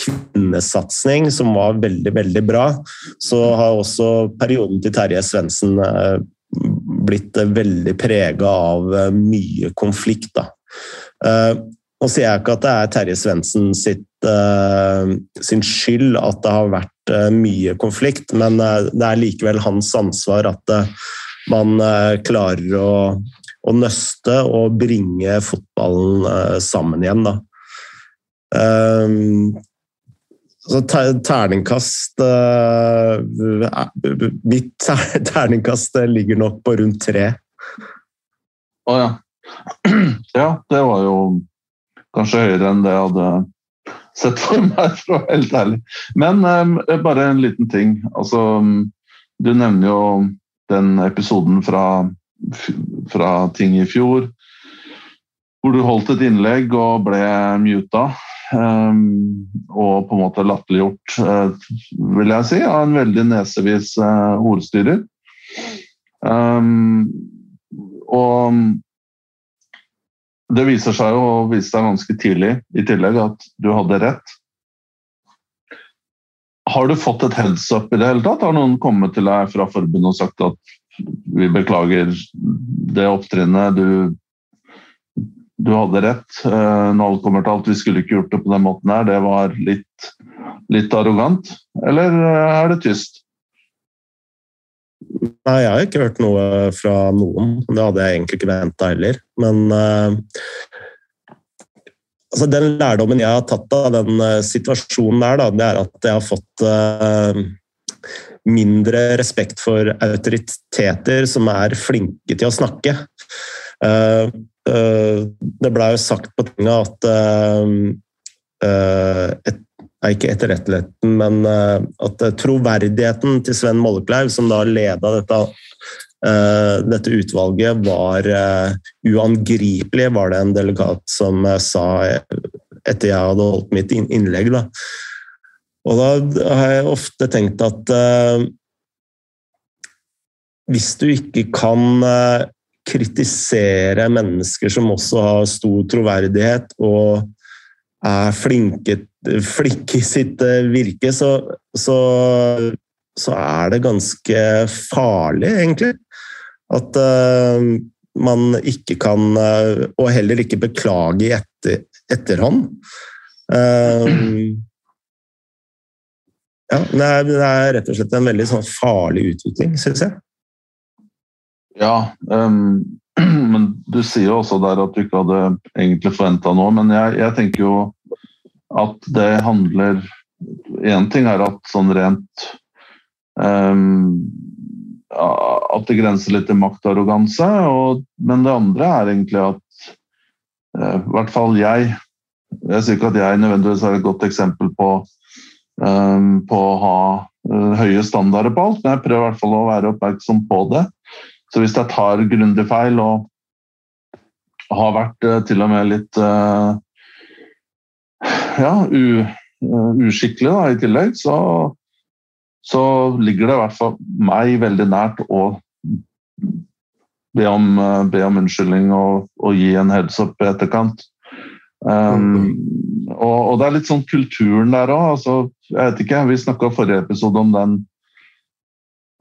Speaker 1: kvinnesatsing som var veldig, veldig bra, så har også perioden til Terje Svendsen eh, blitt veldig prega av mye konflikt. Da. Nå sier jeg ikke at det er Terje Svendsen uh, sin skyld at det har vært uh, mye konflikt, men uh, det er likevel hans ansvar at man klarer å, å, nøste og bringe fotballen sammen igjen. Da. så terningkast Mitt terningkast ligger nok på rundt tre.
Speaker 2: Å oh, ja. Ja, det var jo kanskje høyere enn det jeg hadde sett for meg, for å være helt ærlig. Men eh, bare en liten ting. Altså, du nevner jo den episoden fra, fra ting i fjor hvor du holdt et innlegg og ble muta. Um, og på en måte latterliggjort, uh, vil jeg si, av en veldig nesevis uh, ordstyrer. Um, og det viser seg jo, og viste seg ganske tidlig i tillegg, at du hadde rett. Har du fått et heads up i det hele tatt? Har noen kommet til deg fra forbundet og sagt at vi beklager det opptrinnet, du, du hadde rett. Eh, når alt kommer til alt, vi skulle ikke gjort det på den måten her, det var litt, litt arrogant. Eller eh, er det tyst?
Speaker 1: Nei, jeg har ikke hørt noe fra noen. Det hadde jeg egentlig ikke venta heller. Men uh, altså den lærdommen jeg har tatt av den uh, situasjonen der, da, det er at jeg har fått uh, mindre respekt for autoriteter som er flinke til å snakke. det blei jo sagt på tinga at et ikke etterretteligheten, men eh, at eh, troverdigheten til Sven Mollekleiv, som da leda dette, eh, dette utvalget, var uangripelig, var det en delegat som sa etter jeg hadde holdt mitt innlegg. Da. Og da har jeg ofte tenkt at hvis du ikke kan kritisere mennesker som også har stor troverdighet og er flinke, flinke i sitt eh, virke, så, så, så, er det ganske farlig, egentlig. At uh, man ikke kan uh, Og heller ikke beklage i etter, etterhånd. Uh, ja, det er, det er, rett og slett en veldig sånn farlig utvikling, syns jeg.
Speaker 2: Ja, um, men du sier jo også der at du ikke hadde egentlig forventa noe. Men jeg, jeg, tenker jo at det handler Én ting er at sånn rent um, At det grenser litt til maktarroganse. men det andre er egentlig at uh, i hvert fall jeg Jeg sier ikke at jeg nødvendigvis er et godt eksempel på, um, på å ha uh, høye standarder på alt, men jeg prøver i hvert fall å være oppmerksom på det. Så hvis jeg tar grundig feil og har vært uh, til og med litt uh, ja, u, uh, uskikkelig da, i tillegg, så, så, ligger det i hvert fall meg veldig nært å be om, be om unnskyldning og, og, gi en heads up i etterkant. Um, og, og, det er litt sånn kulturen der òg. Altså, jeg vet ikke, vi snakka forrige episode om den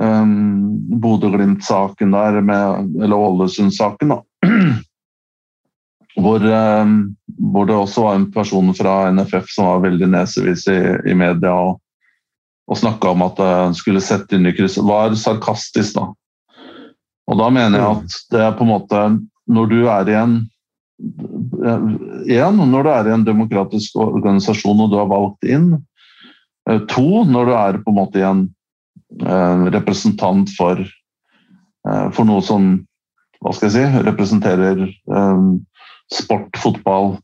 Speaker 2: um, Bodø-Glimt-saken der, med, eller Ålesund-saken, hvor, um, hvor, det også var en person fra NFF som var veldig nesevis i, i media og, og snakka om at han skulle sette inn i krysset. Var sarkastisk, da. Og da mener jeg at det er på en måte Når du er i en Én, når du er i en demokratisk organisasjon og du har valgt inn. To, når du er på en måte i en representant for for noe som hva skal jeg si, representerer um, sport, fotball,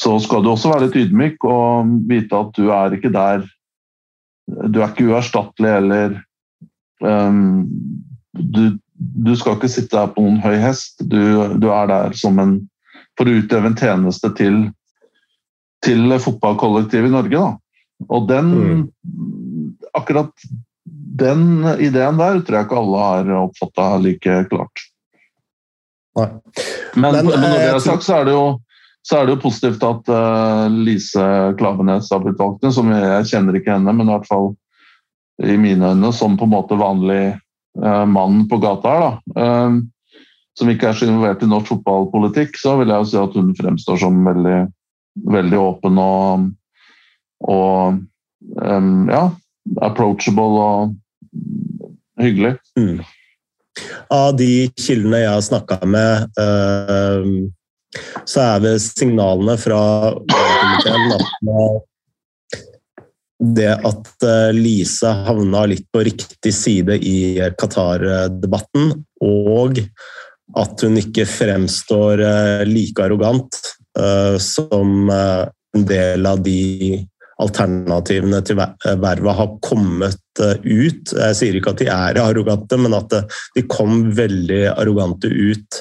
Speaker 2: så skal du også være litt ydmyk og vite at du er ikke der Du er ikke uerstattelig eller um, du, du, skal ikke sitte der på noen høy hest. Du, du er der som en for å utøve en tjeneste til, til fotballkollektivet i Norge. Da. Og den mm. Akkurat den ideen der tror jeg ikke alle har oppfatta like klart.
Speaker 1: Nei.
Speaker 2: Men, men, men, når det er sagt, så er det jo, er det jo positivt at uh, Lise Klavenes har blitt valgt inn. Som jeg, jeg, kjenner ikke henne, men i hvert fall i mine øyne som på en måte vanlig uh, mann på gata her. da. Uh, som ikke er så involvert i norsk fotballpolitikk, så vil jeg jo si at hun fremstår som veldig, veldig åpen og, og um, ja, approachable og hyggelig. Mm.
Speaker 1: Av de kildene jeg har snakka med, uh, så er vel signalene fra komiteen at det at eh, Lise havna litt på riktig side i Qatar-debatten, og at hun ikke fremstår eh, like arrogant uh, som en del av de alternativene til vervet har kommet eh, ut. Jeg sier ikke at de er arrogante, men at eh, de kom veldig arrogante ut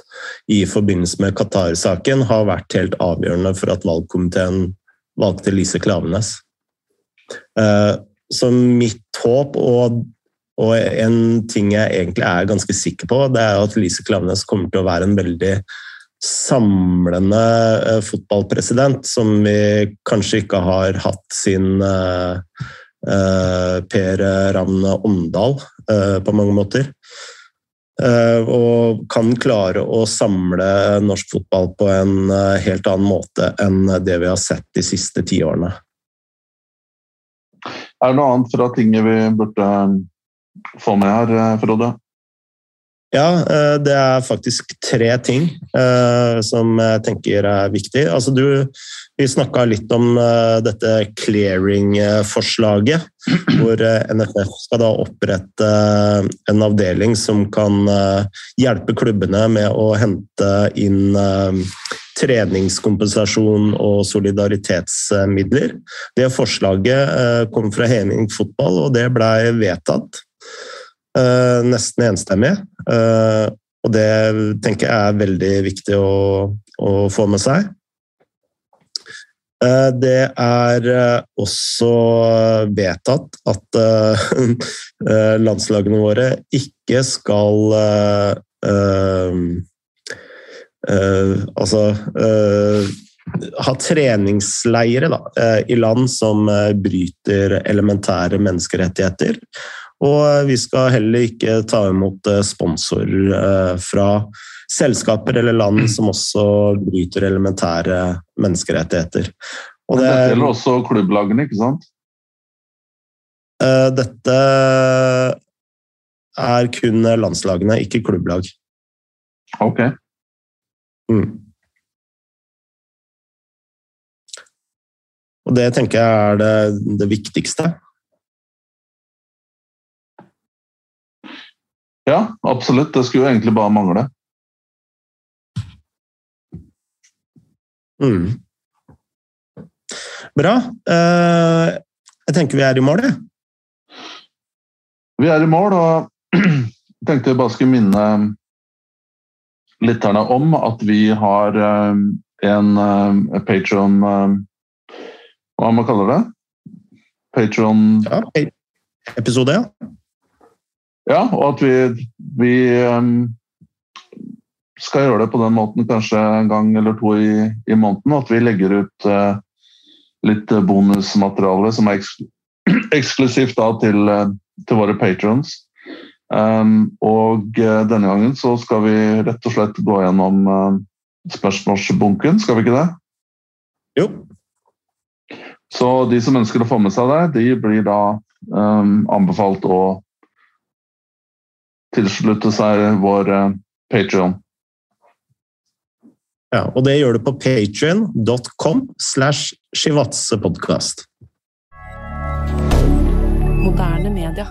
Speaker 1: i forbindelse med Qatar-saken, har vært helt avgjørende for at valgkomiteen valgte Lise Klavenes. Eh, så mitt håp, og, og en ting jeg egentlig er ganske sikker på, det er at Lise Klavenes kommer til å være en veldig samlende eh, fotballpresident som vi kanskje ikke har hatt sin eh, eh, Per Ravn Åndal på mange måter. Og kan klare å samle norsk fotball på en helt annen måte enn det vi har sett de siste ti årene.
Speaker 2: Er det noe annet fra tinget vi burde få med her, Frode?
Speaker 1: Ja, eh, det er faktisk tre ting uh, som jeg tenker er viktig. Altså, du, vi snakka litt om uh, dette clearing-forslaget, hvor NFF skal da opprette en avdeling som kan hjelpe klubbene med å hente inn treningskompensasjon og solidaritetsmidler. Det forslaget kom fra Heming fotball, og det blei vedtatt. Eh, nesten enstemmig. Eh, og det tenker jeg er veldig viktig å, å få med seg. Eh, det er også vedtatt at landslagene våre ikke skal Altså ha treningsleire da, i land som bryter elementære menneskerettigheter. Og vi skal heller ikke ta imot eh, sponsorer eh, fra selskaper eller land som også bryter elementære menneskerettigheter.
Speaker 2: Og det, dette gjelder også klubblagene, ikke sant?
Speaker 1: Eh, dette er kun landslagene, ikke klubblag.
Speaker 2: Ok. Mm.
Speaker 1: Og det tenker jeg er det, det viktigste.
Speaker 2: Ja, absolutt. Det skulle jo egentlig bare mangle.
Speaker 1: Mm. Bra. Eh, jeg tenker vi er i mål, jeg.
Speaker 2: Vi er i mål, og jeg tenkte jeg bare skulle minne lytterne om at vi har eh, en uh, Patron Hva man kaller det? Patron
Speaker 1: ja, Episode, ja.
Speaker 2: Ja, og at vi, vi um, skal gjøre det på den måten kanskje en gang eller to i, i måneden. At vi legger ut uh, litt bonusmateriale som er eks eksklusivt da, til, uh, til våre patrons. Um, og uh, denne gangen så skal vi rett og slett gå gjennom uh, spørsmålsbunken, skal vi ikke det?
Speaker 1: Jo.
Speaker 2: Så de som ønsker å få med seg det, de blir da um, anbefalt å tilslutte seg vår Patreon. Patrion.
Speaker 1: Ja, og det gjør du på patrion.com slash shivatsepodkast. Moderne media.